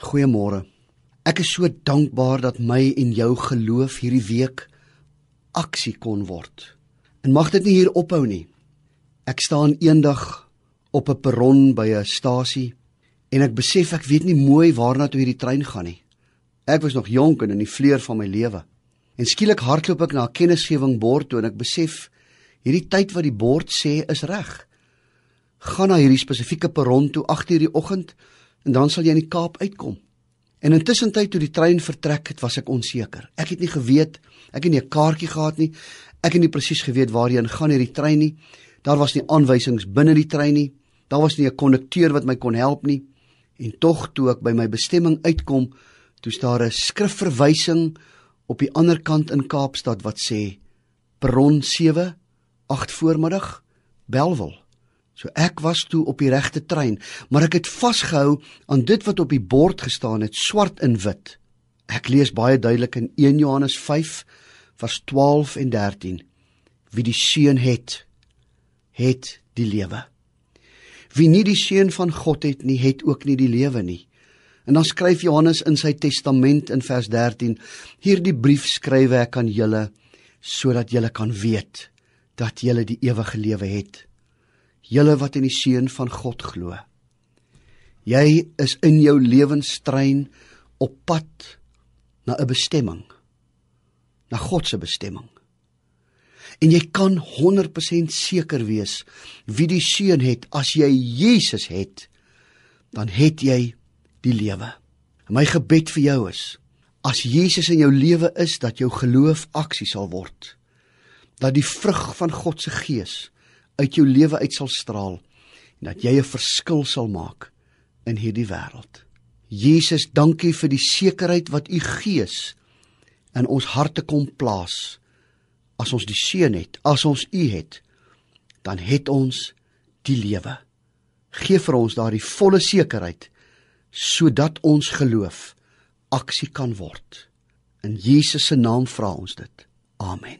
Goeiemôre. Ek is so dankbaar dat my en jou geloof hierdie week aksie kon word. En mag dit nie hier ophou nie. Ek staan eendag op 'n perron by 'n stasie en ek besef ek weet nie mooi waarna toe hierdie trein gaan nie. Ek was nog jonk en in die vleur van my lewe. En skielik hardloop ek na 'n kennisgewing bord toe en ek besef hierdie tyd wat die bord sê is reg. Gaan na hierdie spesifieke perron toe 8:00 die oggend en dan sal jy in die Kaap uitkom. En intussen tyd toe die trein vertrek het, was ek onseker. Ek het nie geweet, ek het nie 'n kaartjie gehad nie. Ek het nie presies geweet waarheen gaan hierdie trein nie. Daar was nie aanwysings binne die trein nie. Daar was nie 'n kondukteur wat my kon help nie. En tog toe ek by my bestemming uitkom, toe staan 'n skrifverwysing op die ander kant in Kaapstad wat sê perron 7 8 voormiddag Belwel So ek was toe op die regte trein, maar ek het vasgehou aan dit wat op die bord gestaan het, swart in wit. Ek lees baie duidelik in 1 Johannes 5 vers 12 en 13: Wie die seun het, het die lewe. Wie nie die seun van God het nie, het ook nie die lewe nie. En dan skryf Johannes in sy testament in vers 13: Hierdie brief skrywe ek aan julle sodat julle kan weet dat julle die ewige lewe het julle wat in die seun van God glo. Jy is in jou lewenstrein op pad na 'n bestemming. Na God se bestemming. En jy kan 100% seker wees wie die seun het as jy Jesus het, dan het jy die lewe. My gebed vir jou is as Jesus in jou lewe is dat jou geloof aksie sal word. Dat die vrug van God se gees uit jou lewe uit sal straal en dat jy 'n verskil sal maak in hierdie wêreld. Jesus, dankie vir die sekerheid wat u Gees in ons harte kom plaas. As ons die seën het, as ons u het, dan het ons die lewe. Geef vir ons daardie volle sekerheid sodat ons geloof aksie kan word. In Jesus se naam vra ons dit. Amen.